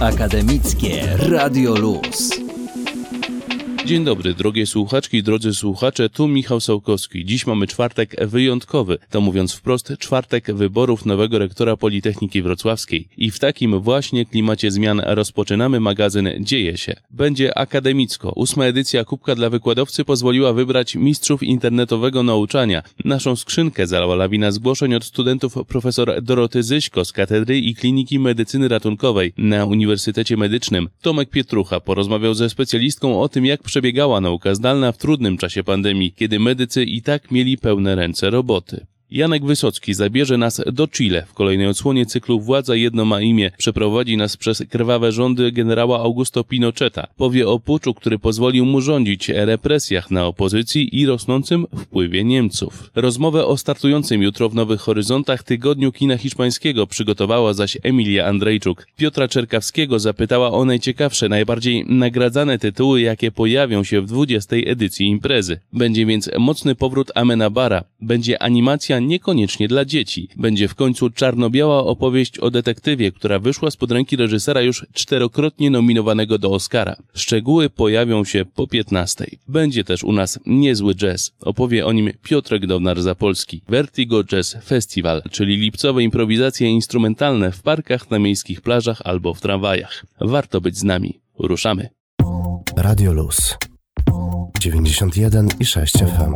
Akademickie Radio Luz. Dzień dobry, drogie słuchaczki drodzy słuchacze, tu Michał Sołkowski. Dziś mamy czwartek wyjątkowy, to mówiąc wprost, czwartek wyborów nowego rektora Politechniki Wrocławskiej. I w takim właśnie klimacie zmian rozpoczynamy magazyn Dzieje się. Będzie akademicko. Ósma edycja Kubka dla Wykładowcy pozwoliła wybrać mistrzów internetowego nauczania. Naszą skrzynkę zalała lawina zgłoszeń od studentów profesor Doroty Zyśko z Katedry i Kliniki Medycyny Ratunkowej na Uniwersytecie Medycznym. Tomek Pietrucha porozmawiał ze specjalistką o tym, jak przebiegała nauka zdalna w trudnym czasie pandemii, kiedy medycy i tak mieli pełne ręce roboty. Janek Wysocki zabierze nas do Chile w kolejnej odsłonie cyklu Władza jedno ma imię. Przeprowadzi nas przez krwawe rządy generała Augusto Pinocheta. Powie o puczu, który pozwolił mu rządzić, represjach na opozycji i rosnącym wpływie Niemców. Rozmowę o startującym jutro w Nowych Horyzontach tygodniu kina hiszpańskiego przygotowała zaś Emilia Andrzejczuk. Piotra Czerkawskiego zapytała o najciekawsze, najbardziej nagradzane tytuły, jakie pojawią się w 20. edycji imprezy. Będzie więc mocny powrót Amenabara. Będzie animacja niekoniecznie dla dzieci. Będzie w końcu czarno-biała opowieść o detektywie, która wyszła spod ręki reżysera już czterokrotnie nominowanego do Oscara. Szczegóły pojawią się po 15. Będzie też u nas niezły jazz. Opowie o nim Piotrek Downar-Zapolski. Vertigo Jazz Festival, czyli lipcowe improwizacje instrumentalne w parkach, na miejskich plażach albo w tramwajach. Warto być z nami. Ruszamy. Radio Luz 91 i 6 FM.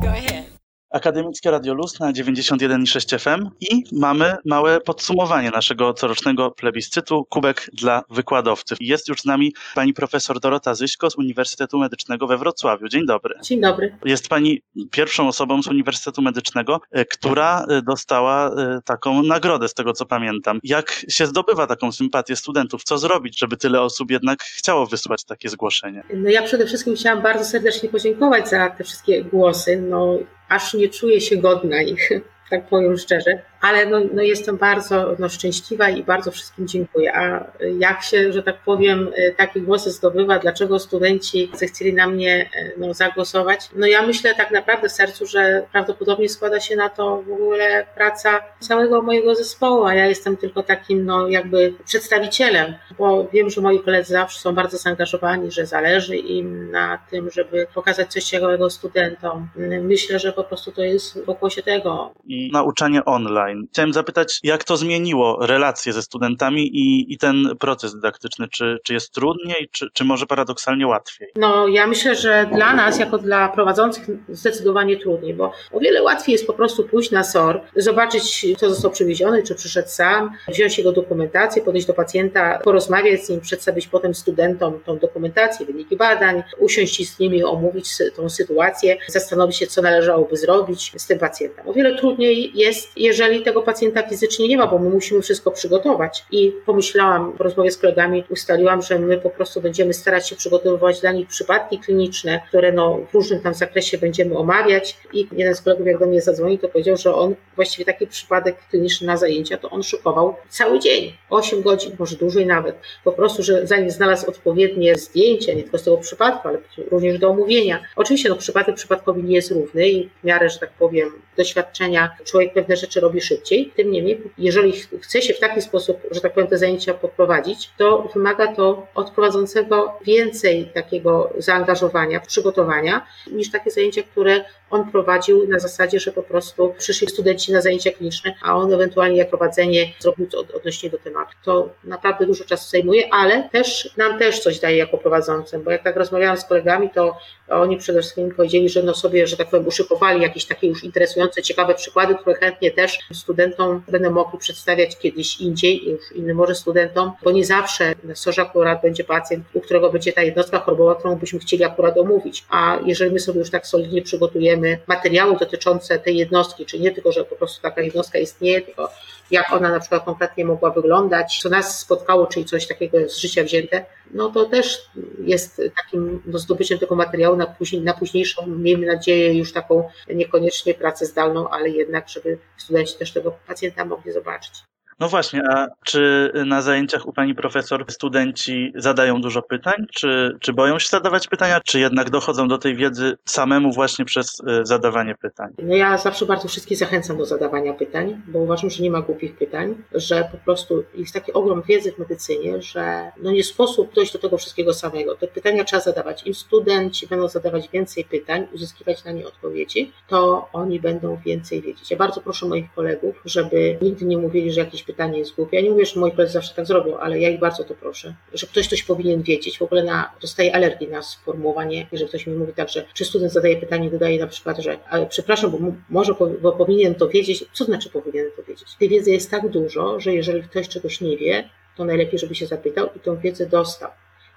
Go ahead. Akademickie Radio Luz na 91,6 FM i mamy małe podsumowanie naszego corocznego plebiscytu Kubek dla wykładowców. Jest już z nami pani profesor Dorota Zyśko z Uniwersytetu Medycznego we Wrocławiu. Dzień dobry. Dzień dobry. Jest pani pierwszą osobą z Uniwersytetu Medycznego, e, która e, dostała e, taką nagrodę, z tego co pamiętam. Jak się zdobywa taką sympatię studentów? Co zrobić, żeby tyle osób jednak chciało wysłać takie zgłoszenie? No ja przede wszystkim chciałam bardzo serdecznie podziękować za te wszystkie głosy. No, aż nie czuję się godna ich, tak powiem szczerze ale no, no jestem bardzo no, szczęśliwa i bardzo wszystkim dziękuję. A jak się, że tak powiem, e, takie głosy zdobywa, dlaczego studenci zechcieli na mnie e, no, zagłosować? No ja myślę tak naprawdę w sercu, że prawdopodobnie składa się na to w ogóle praca całego mojego zespołu, a ja jestem tylko takim no jakby przedstawicielem, bo wiem, że moi koledzy zawsze są bardzo zaangażowani, że zależy im na tym, żeby pokazać coś ciekawego studentom. Myślę, że po prostu to jest pokłosie tego. I nauczanie online online. Chciałem zapytać, jak to zmieniło relacje ze studentami i, i ten proces dydaktyczny? Czy, czy jest trudniej, czy, czy może paradoksalnie łatwiej? No, ja myślę, że dla nas, jako dla prowadzących, zdecydowanie trudniej, bo o wiele łatwiej jest po prostu pójść na SOR, zobaczyć, kto został przywieziony, czy przyszedł sam, wziąć jego dokumentację, podejść do pacjenta, porozmawiać z nim, przedstawić potem studentom tą dokumentację, wyniki badań, usiąść z nimi, omówić tą sytuację, zastanowić się, co należałoby zrobić z tym pacjentem. O wiele trudniej jest, jeżeli tego pacjenta fizycznie nie ma, bo my musimy wszystko przygotować. I pomyślałam, po rozmowie z kolegami ustaliłam, że my po prostu będziemy starać się przygotowywać dla nich przypadki kliniczne, które no, w różnym tam zakresie będziemy omawiać. I jeden z kolegów, jak do mnie zadzwonił, to powiedział, że on właściwie taki przypadek kliniczny na zajęcia, to on szykował cały dzień, 8 godzin, może dłużej nawet. Po prostu, że zanim znalazł odpowiednie zdjęcia, nie tylko z tego przypadku, ale również do omówienia. Oczywiście no, przypadek przypadkowi nie jest równy i w miarę, że tak powiem, doświadczenia człowiek pewne rzeczy robi szybciej. Tym niemniej, jeżeli chce się w taki sposób, że tak powiem, te zajęcia poprowadzić, to wymaga to od prowadzącego więcej takiego zaangażowania, przygotowania, niż takie zajęcia, które on prowadził na zasadzie, że po prostu przyszli studenci na zajęcia kliniczne, a on ewentualnie jak prowadzenie zrobił to odnośnie do tematu. To naprawdę dużo czasu zajmuje, ale też nam też coś daje jako prowadzącym, bo jak tak rozmawiałam z kolegami, to oni przede wszystkim powiedzieli, że no sobie, że tak powiem, uszykowali jakieś takie już interesujące, ciekawe przykłady, które chętnie też studentom będą mogli przedstawiać kiedyś indziej, już innym może studentom, bo nie zawsze sorze akurat będzie pacjent, u którego będzie ta jednostka chorobowa, którą byśmy chcieli akurat omówić. A jeżeli my sobie już tak solidnie przygotujemy materiały dotyczące tej jednostki, czyli nie tylko, że po prostu taka jednostka istnieje, tylko jak ona na przykład konkretnie mogła wyglądać, co nas spotkało, czyli coś takiego z życia wzięte, no to też jest takim no, zdobyciem tego materiału na, później, na późniejszą, miejmy nadzieję, już taką niekoniecznie pracę zdalną, ale jednak, żeby studenci też tego pacjenta mogli zobaczyć. No właśnie, a czy na zajęciach u pani profesor studenci zadają dużo pytań, czy, czy boją się zadawać pytania, czy jednak dochodzą do tej wiedzy samemu właśnie przez y, zadawanie pytań? No ja zawsze bardzo wszystkich zachęcam do zadawania pytań, bo uważam, że nie ma głupich pytań, że po prostu jest taki ogrom wiedzy w medycynie, że no nie sposób dojść do tego wszystkiego samego. Te pytania trzeba zadawać. Im studenci będą zadawać więcej pytań, uzyskiwać na nie odpowiedzi, to oni będą więcej wiedzieć. Ja bardzo proszę moich kolegów, żeby nigdy nie mówili, że jakieś pytanie jest głupie. Ja nie mówię, że moi koledzy zawsze tak zrobią, ale ja ich bardzo to proszę, że ktoś coś powinien wiedzieć. W ogóle na, dostaję alergii na sformułowanie, że ktoś mi mówi tak, że czy student zadaje pytanie, dodaje na przykład, że ale przepraszam, bo może bo powinien to wiedzieć. Co znaczy powinien to wiedzieć? Tej wiedzy jest tak dużo, że jeżeli ktoś czegoś nie wie, to najlepiej, żeby się zapytał i tą wiedzę dostał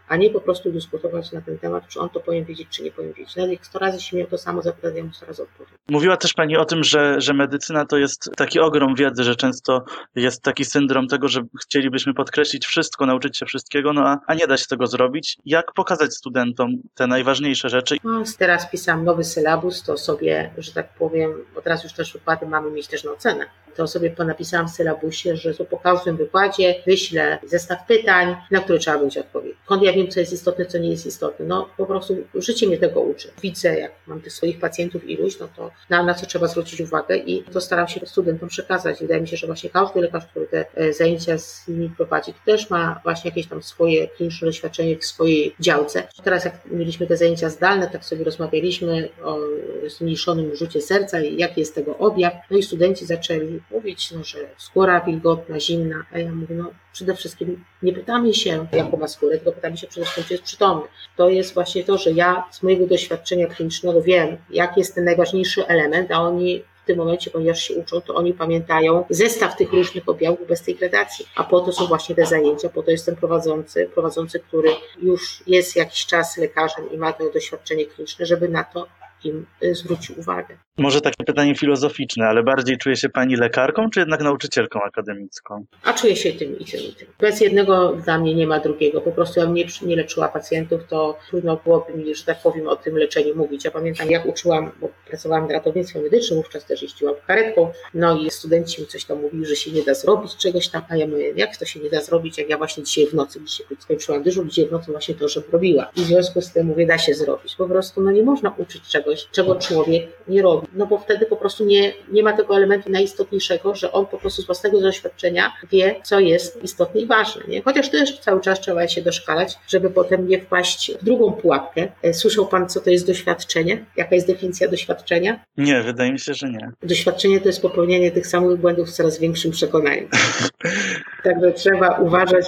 a nie po prostu dyskutować na ten temat, czy on to powinien wiedzieć, czy nie powinien wiedzieć. Nawet jak 100 razy się mnie to samo zapyta, ja mu 100 razy odpowiem. Mówiła też Pani o tym, że, że medycyna to jest taki ogrom wiedzy, że często jest taki syndrom tego, że chcielibyśmy podkreślić wszystko, nauczyć się wszystkiego, no a, a nie da się tego zrobić. Jak pokazać studentom te najważniejsze rzeczy? No, teraz pisałam nowy sylabus, to sobie, że tak powiem, bo teraz już też wykłady mamy mieć też na ocenę to sobie ponapisałam w sylabusie, że po każdym wykładzie wyślę zestaw pytań, na które trzeba będzie odpowiedzieć. Skąd ja wiem, co jest istotne, co nie jest istotne? No po prostu życie mnie tego uczy. Widzę, jak mam tych swoich pacjentów iluś, no to na, na co trzeba zwrócić uwagę i to staram się studentom przekazać. Wydaje mi się, że właśnie każdy lekarz, który te e, zajęcia z nimi prowadzi, też ma właśnie jakieś tam swoje kliniczne doświadczenie w swojej działce. Teraz jak mieliśmy te zajęcia zdalne, tak sobie rozmawialiśmy o zmniejszonym rzucie serca i jaki jest tego objaw. No i studenci zaczęli mówić, no, że skóra wilgotna, zimna, a ja mówię, no przede wszystkim nie pytamy się, jaką ma skórę, tylko pytamy się przede wszystkim, czy jest przytomny. To jest właśnie to, że ja z mojego doświadczenia klinicznego wiem, jaki jest ten najważniejszy element, a oni w tym momencie, ponieważ się uczą, to oni pamiętają zestaw tych różnych objawów bez tej gradacji. A po to są właśnie te zajęcia, po to jest ten prowadzący, prowadzący, który już jest jakiś czas lekarzem i ma to doświadczenie kliniczne, żeby na to im y, zwrócił uwagę. Może takie pytanie filozoficzne, ale bardziej czuje się pani lekarką, czy jednak nauczycielką akademicką? A czuję się tym i tym i tym. Bez jednego dla mnie nie ma drugiego. Po prostu ja nie, nie leczyła pacjentów, to trudno byłoby mi, że tak powiem, o tym leczeniu mówić. Ja pamiętam, jak uczyłam, bo pracowałam w ratownictwie medycznym, wówczas też jeździłam karetką, no i studenci mi coś tam mówili, że się nie da zrobić czegoś tam, a ja mówię, jak to się nie da zrobić, jak ja właśnie dzisiaj w nocy, dzisiaj skończyłam dyżur, dzisiaj w nocy właśnie to, że robiła. I w związku z tym mówię, da się zrobić. Po prostu no nie można uczyć czegoś, czego człowiek nie robi no bo wtedy po prostu nie, nie ma tego elementu najistotniejszego, że on po prostu z własnego doświadczenia wie, co jest istotne i ważne. Nie? Chociaż też cały czas trzeba się doszkalać, żeby potem nie wpaść w drugą pułapkę. E, słyszał Pan, co to jest doświadczenie? Jaka jest definicja doświadczenia? Nie, wydaje mi się, że nie. Doświadczenie to jest popełnianie tych samych błędów z coraz większym przekonaniem. Także trzeba uważać,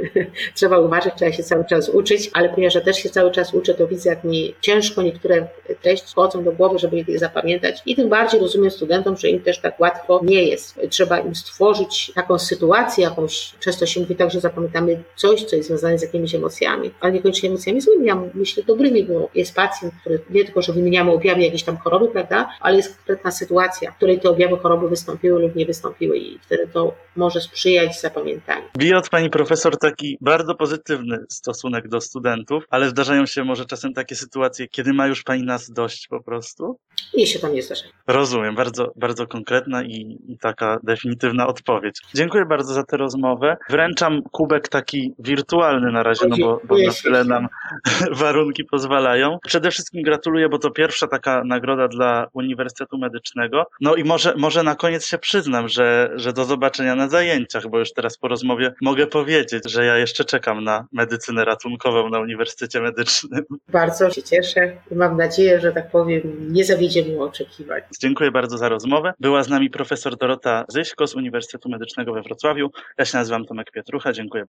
trzeba uważać, trzeba się cały czas uczyć, ale ponieważ ja też się cały czas uczę, to widzę, jak mi ciężko niektóre treści wchodzą do głowy, żeby je zapamiętać i tym bardziej rozumiem studentom, że im też tak łatwo nie jest. Trzeba im stworzyć taką sytuację, jakąś, często się mówi tak, że zapamiętamy coś, co jest związane z jakimiś emocjami, ale niekoniecznie emocjami złymi, ja myślę dobrymi, bo jest pacjent, który nie tylko, że wymieniamy objawy jakiejś tam choroby, prawda, ale jest konkretna sytuacja, w której te objawy choroby wystąpiły lub nie wystąpiły i wtedy to może sprzyjać zapamiętaniu. Bije od pani profesor taki bardzo pozytywny stosunek do studentów, ale zdarzają się może czasem takie sytuacje, kiedy ma już pani nas dość po prostu? Nie się tam nie. Rozumiem, bardzo, bardzo konkretna i, i, taka definitywna odpowiedź. Dziękuję bardzo za tę rozmowę. Wręczam kubek taki wirtualny na razie, no bo, bo na tyle nam warunki pozwalają. Przede wszystkim gratuluję, bo to pierwsza taka nagroda dla Uniwersytetu Medycznego. No i może, może na koniec się przyznam, że, że do zobaczenia na zajęciach, bo już teraz po rozmowie mogę powiedzieć, że ja jeszcze czekam na medycynę ratunkową na Uniwersytecie Medycznym. Bardzo się cieszę i mam nadzieję, że tak powiem, nie zawiedziemy oczekiwań. Dziękuję bardzo za rozmowę. Była z nami profesor Dorota Zyśko z Uniwersytetu Medycznego we Wrocławiu. Ja się nazywam Tomek Pietrucha. Dziękuję.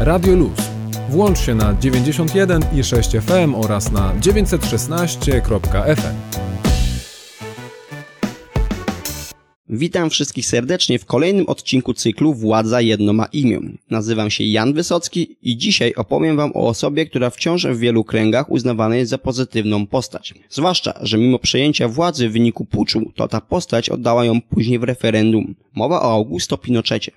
Radio Luz. Włącz się na 91 i 6 FM oraz na 916.fm. Witam wszystkich serdecznie w kolejnym odcinku cyklu Władza jedno ma imię. Nazywam się Jan Wysocki i dzisiaj opowiem wam o osobie, która wciąż w wielu kręgach uznawana jest za pozytywną postać. Zwłaszcza, że mimo przejęcia władzy w wyniku puczu, to ta postać oddała ją później w referendum. Mowa o Augusto Pinochecie.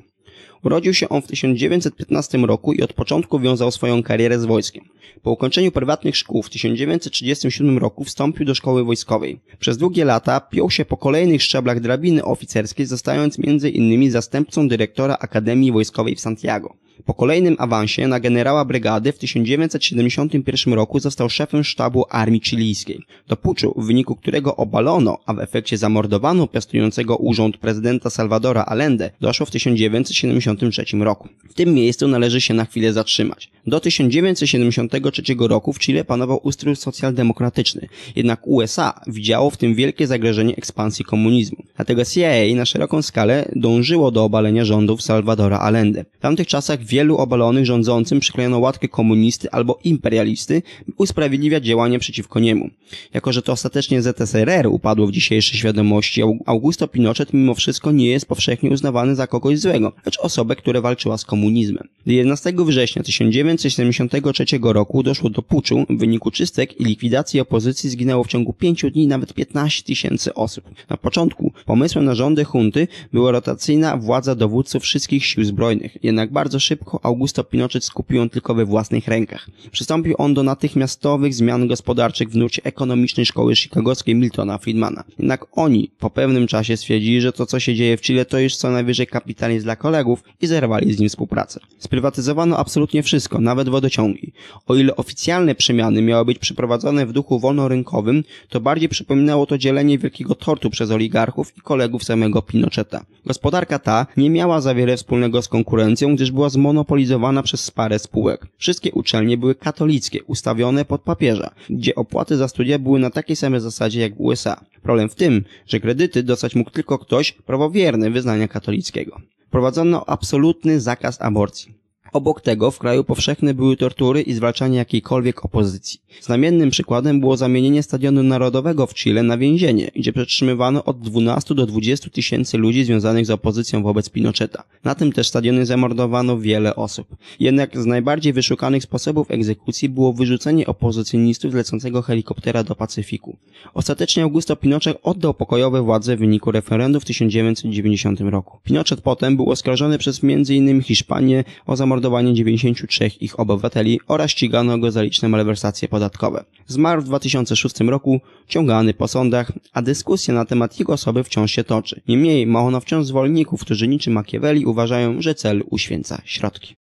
Urodził się on w 1915 roku i od początku wiązał swoją karierę z wojskiem. Po ukończeniu prywatnych szkół w 1937 roku wstąpił do szkoły wojskowej. Przez długie lata piął się po kolejnych szczeblach drabiny oficerskiej, zostając między innymi zastępcą dyrektora Akademii Wojskowej w Santiago. Po kolejnym awansie na generała brygady w 1971 roku został szefem sztabu armii chilijskiej. Do puczu, w wyniku którego obalono, a w efekcie zamordowano piastującego urząd prezydenta Salvadora Allende, doszło w 1973 roku. W tym miejscu należy się na chwilę zatrzymać. Do 1973 roku w Chile panował ustrój socjaldemokratyczny, jednak USA widziało w tym wielkie zagrożenie ekspansji komunizmu. Dlatego CIA na szeroką skalę dążyło do obalenia rządów Salvadora Allende. W tamtych czasach wielu obalonych rządzącym przyklejono łatkę komunisty albo imperialisty, by usprawiedliwiać działanie przeciwko niemu. Jako, że to ostatecznie ZSRR upadło w dzisiejszej świadomości, Augusto Pinochet mimo wszystko nie jest powszechnie uznawany za kogoś złego, lecz osobę, która walczyła z komunizmem. 11 września 1973 roku doszło do puczu, w wyniku czystek i likwidacji opozycji zginęło w ciągu 5 dni nawet 15 tysięcy osób. Na początku pomysłem na rządy hunty była rotacyjna władza dowódców wszystkich sił zbrojnych, jednak bardzo szybko Augusto Pinochet skupił ją tylko we własnych rękach. Przystąpił on do natychmiastowych zmian gospodarczych w nurcie ekonomicznej szkoły chicagowskiej Miltona Friedmana. Jednak oni po pewnym czasie stwierdzili, że to co się dzieje w Chile to już co najwyżej kapitalizm dla kolegów i zerwali z nim współpracę. Sprywatyzowano absolutnie wszystko, nawet wodociągi. O ile oficjalne przemiany miały być przeprowadzone w duchu wolnorynkowym, to bardziej przypominało to dzielenie wielkiego tortu przez oligarchów i kolegów samego Pinocheta. Gospodarka ta nie miała za wiele wspólnego z konkurencją, gdyż była zmonopolizowana przez parę spółek. Wszystkie uczelnie były katolickie, ustawione pod papieża, gdzie opłaty za studia były na takiej samej zasadzie jak w USA. Problem w tym, że kredyty dostać mógł tylko ktoś prawowierny wyznania katolickiego. Prowadzono absolutny zakaz aborcji. Obok tego w kraju powszechne były tortury i zwalczanie jakiejkolwiek opozycji. Znamiennym przykładem było zamienienie Stadionu Narodowego w Chile na więzienie, gdzie przetrzymywano od 12 do 20 tysięcy ludzi związanych z opozycją wobec Pinocheta. Na tym też stadionie zamordowano wiele osób. Jednak z najbardziej wyszukanych sposobów egzekucji było wyrzucenie opozycjonistów z lecącego helikoptera do Pacyfiku. Ostatecznie Augusto Pinochet oddał pokojowe władze w wyniku referendum w 1990 roku. Pinochet potem był oskarżony przez m.in. Hiszpanię o zamordowanie zamordowanie 93 ich obywateli oraz ścigano go za liczne malwersacje podatkowe. Zmarł w 2006 roku, ciągany po sądach, a dyskusja na temat jego osoby wciąż się toczy. Niemniej ma ono wciąż zwolenników, którzy niczym Machiavelli uważają, że cel uświęca środki.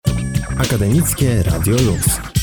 Akademickie Radio Luz.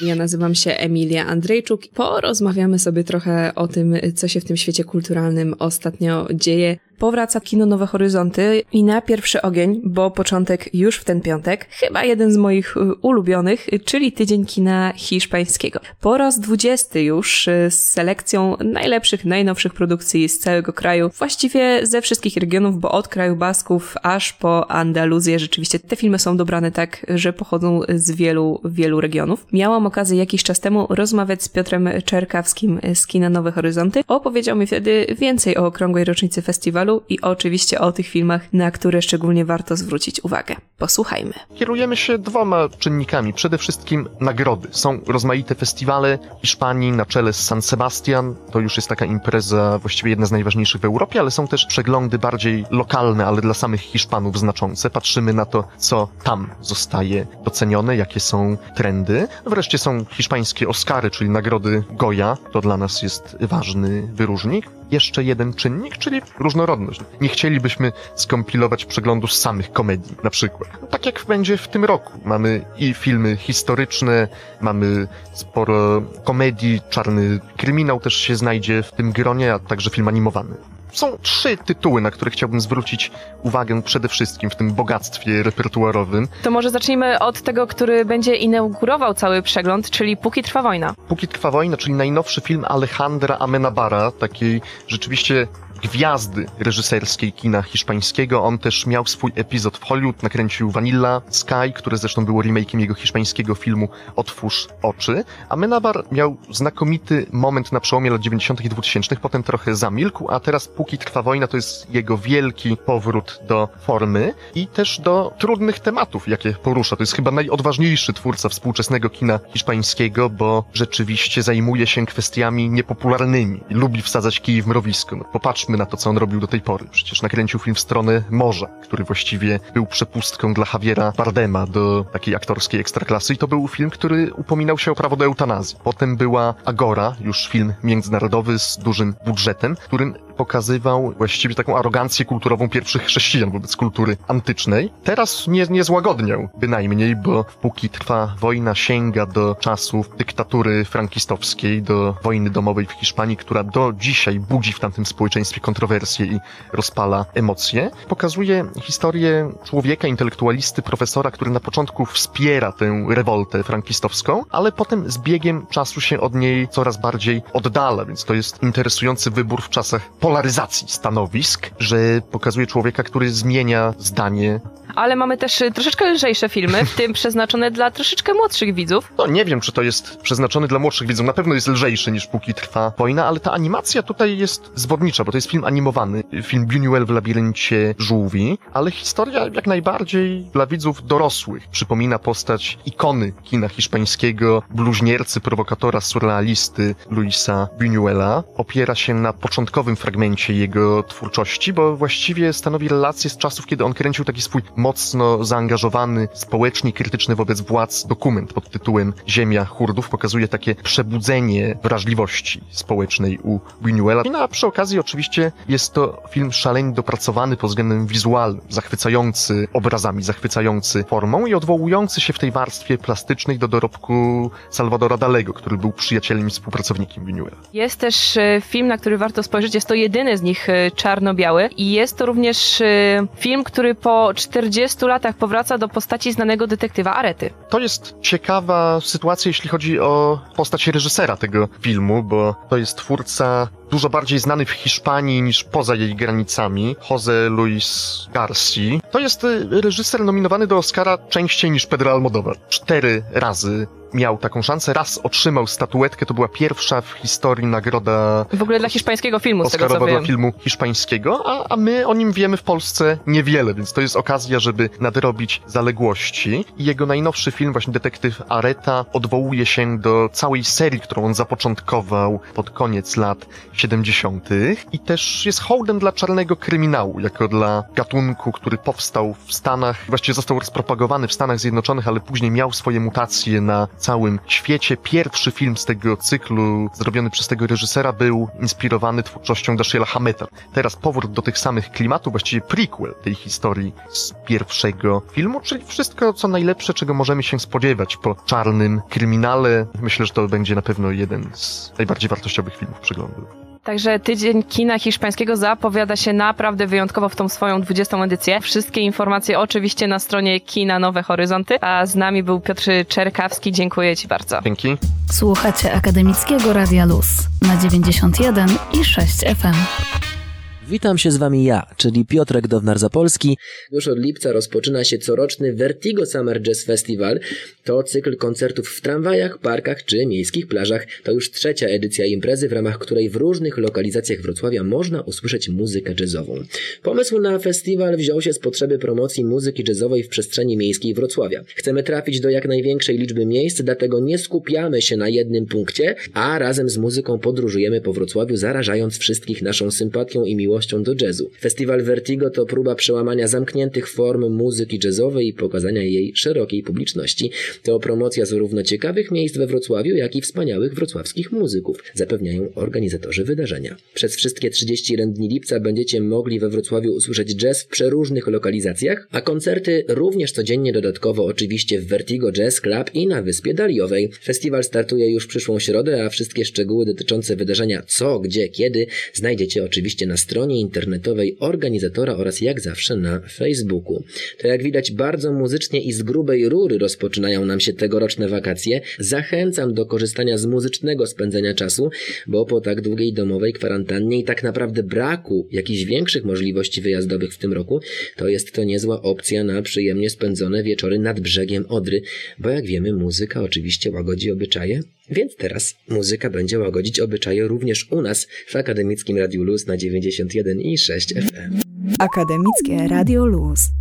Ja nazywam się Emilia Andrzejczuk. Porozmawiamy sobie trochę o tym, co się w tym świecie kulturalnym ostatnio dzieje powraca kino Nowe Horyzonty i na pierwszy ogień, bo początek już w ten piątek, chyba jeden z moich y, ulubionych, czyli tydzień kina hiszpańskiego. Po raz dwudziesty już y, z selekcją najlepszych, najnowszych produkcji z całego kraju, właściwie ze wszystkich regionów, bo od kraju Basków aż po Andaluzję rzeczywiście te filmy są dobrane tak, że pochodzą z wielu, wielu regionów. Miałam okazję jakiś czas temu rozmawiać z Piotrem Czerkawskim z kina Nowe Horyzonty. Opowiedział mi wtedy więcej o okrągłej rocznicy festiwalu, i oczywiście o tych filmach, na które szczególnie warto zwrócić uwagę. Posłuchajmy. Kierujemy się dwoma czynnikami. Przede wszystkim nagrody. Są rozmaite festiwale Hiszpanii na czele z San Sebastian. To już jest taka impreza właściwie jedna z najważniejszych w Europie, ale są też przeglądy bardziej lokalne, ale dla samych Hiszpanów znaczące. Patrzymy na to, co tam zostaje docenione, jakie są trendy. Wreszcie są hiszpańskie Oscary, czyli nagrody Goya. To dla nas jest ważny wyróżnik jeszcze jeden czynnik, czyli różnorodność. Nie chcielibyśmy skompilować przeglądu z samych komedii, na przykład. Tak jak będzie w tym roku. Mamy i filmy historyczne, mamy sporo komedii, czarny kryminał też się znajdzie w tym gronie, a także film animowany. Są trzy tytuły, na które chciałbym zwrócić uwagę przede wszystkim w tym bogactwie repertuarowym. To może zacznijmy od tego, który będzie inaugurował cały przegląd, czyli Póki trwa wojna. Póki trwa wojna, czyli najnowszy film Alejandra Amenabara, takiej rzeczywiście gwiazdy reżyserskiej kina hiszpańskiego. On też miał swój epizod w Hollywood, nakręcił Vanilla Sky, które zresztą było remake'iem jego hiszpańskiego filmu Otwórz oczy. A Menabar miał znakomity moment na przełomie lat 90. i 2000, potem trochę zamilkł, a teraz póki trwa wojna, to jest jego wielki powrót do formy i też do trudnych tematów, jakie porusza. To jest chyba najodważniejszy twórca współczesnego kina hiszpańskiego, bo rzeczywiście zajmuje się kwestiami niepopularnymi. Lubi wsadzać kij w mrowisko. No, popatrzmy Na to, co on robił do tej pory. Przecież nakręcił film w stronę morza, który właściwie był przepustką dla Javiera Bardema do takiej aktorskiej ekstraklasy i to był film, który upominał się o prawo do eutanazji. Potem była Agora, już film międzynarodowy z dużym budżetem, którym pokazywał właściwie taką arogancję kulturową pierwszych chrześcijan wobec kultury antycznej. Teraz nie, nie złagodniał bynajmniej, bo póki trwa wojna, sięga do czasów dyktatury frankistowskiej, do wojny domowej w Hiszpanii, która do dzisiaj budzi w tamtym społeczeństwie kontrowersje i rozpala emocje. Pokazuje historię człowieka, intelektualisty, profesora, który na początku wspiera tę rewoltę frankistowską, ale potem z biegiem czasu się od niej coraz bardziej oddala, więc to jest interesujący wybór w czasach polaryzacji stanowisk, że pokazuje człowieka, który zmienia zdanie. Ale mamy też y, troszeczkę lżejsze filmy, w tym przeznaczone dla troszeczkę młodszych widzów. No nie wiem, czy to jest przeznaczony dla młodszych widzów, na pewno jest lżejszy niż póki trwa wojna, ale ta animacja tutaj jest zwodnicza, bo to jest film animowany, film Buñuel w labiryncie żółwi, ale historia jak najbardziej dla widzów dorosłych. Przypomina postać ikony kina hiszpańskiego, bluźniercy, prowokatora, surrealisty Luisa Buñuela. Opiera się na początkowym fragmencie jego twórczości, bo właściwie stanowi relację z czasów, kiedy on kręcił taki swój mocno zaangażowany, społecznie krytyczny wobec władz dokument pod tytułem Ziemia Hurdów. Pokazuje takie przebudzenie wrażliwości społecznej u Buñuela. No, a przy okazji oczywiście jest to film szalenie dopracowany pod względem wizualnym, zachwycający obrazami, zachwycający formą i odwołujący się w tej warstwie plastycznej do dorobku Salvadora Dalego, który był przyjacielem i współpracownikiem Buñuela. Jest też e, film, na który warto spojrzeć, jest to jedyny z nich e, czarno-biały i jest to również e, film, który po 40 latach powraca do postaci znanego detektywa Arety. To jest ciekawa sytuacja, jeśli chodzi o postać reżysera tego filmu, bo to jest twórca dużo bardziej znany w Hiszpanii niż poza jej granicami, Jose Luis Garci. To jest y, reżyser nominowany do Oscara częściej niż Pedro Almodovar. Cztery razy miał taką szansę. Raz otrzymał statuetkę, to była pierwsza w historii nagroda W ogóle dla hiszpańskiego filmu, z tego co wiem. filmu hiszpańskiego, a, a my o nim wiemy w Polsce niewiele, więc to jest okazja, żeby nadrobić zaległości. I jego najnowszy film, właśnie Detektyw Areta, odwołuje się do całej serii, którą on zapoczątkował pod koniec lat 70. i też jest hołdem dla czarnego kryminału, jako dla gatunku, który powstał w Stanach, właściwie został rozpropagowany w Stanach Zjednoczonych, ale później miał swoje mutacje na całym świecie. Pierwszy film z tego cyklu, zrobiony przez tego reżysera, był inspirowany twórczością Dashiela Hameta. Teraz powrót do tych samych klimatów, właściwie prequel tej historii z pierwszego filmu, czyli wszystko co najlepsze, czego możemy się spodziewać po czarnym kryminale. Myślę, że to będzie na pewno jeden z najbardziej wartościowych filmów przeglądu. Także tydzień kina hiszpańskiego zapowiada się naprawdę wyjątkowo w tą swoją 20. edycję. Wszystkie informacje oczywiście na stronie Kina Nowe Horyzonty, a z nami był Piotr Czerkawski. Dziękuję Ci bardzo. Dzięki. Słuchacie Akademickiego Radia Luz na 91 i 6 FM. Witam się z Wami ja, czyli Piotrek Downar-Zapolski. Już od lipca rozpoczyna się coroczny Vertigo Summer Jazz Festival. To cykl koncertów w tramwajach, parkach czy miejskich plażach. To już trzecia edycja imprezy, w ramach której w różnych lokalizacjach Wrocławia można usłyszeć muzykę jazzową. Pomysł na festiwal wziął się z potrzeby promocji muzyki jazzowej w przestrzeni miejskiej Wrocławia. Chcemy trafić do jak największej liczby miejsc, dlatego nie skupiamy się na jednym punkcie, a razem z muzyką podróżujemy po Wrocławiu, zarażając wszystkich naszą sympatią i miłością do jazzu. Festiwal Vertigo to próba przełamania zamkniętych form muzyki jazzowej i pokazania jej szerokiej publiczności. To promocja zarówno ciekawych miejsc we Wrocławiu, jak i wspaniałych wrocławskich muzyków, zapewniają organizatorzy wydarzenia. Przez wszystkie 31 dni lipca będziecie mogli we Wrocławiu usłyszeć jazz w przeróżnych lokalizacjach, a koncerty również codziennie dodatkowo oczywiście w Vertigo Jazz Club i na Wyspie Daliowej. Festiwal startuje już przyszłą środę, a wszystkie szczegóły dotyczące wydarzenia co, gdzie, kiedy znajdziecie oczywiście na stronie internetowej organizatora oraz jak zawsze na Facebooku. To jak widać bardzo muzycznie i z grubej rury rozpoczynają nam się tegoroczne wakacje. Zachęcam do korzystania z muzycznego spędzenia czasu, bo po tak długiej domowej kwarantannie i tak naprawdę braku jakichś większych możliwości wyjazdowych w tym roku, to jest to niezła opcja na przyjemnie spędzone wieczory nad brzegiem Odry, bo jak wiemy muzyka oczywiście łagodzi obyczaje, więc teraz muzyka będzie łagodzić obyczaje również u nas w Akademickim Radiu Luz na 91 i 6 FM. Akademickie Radio Luz.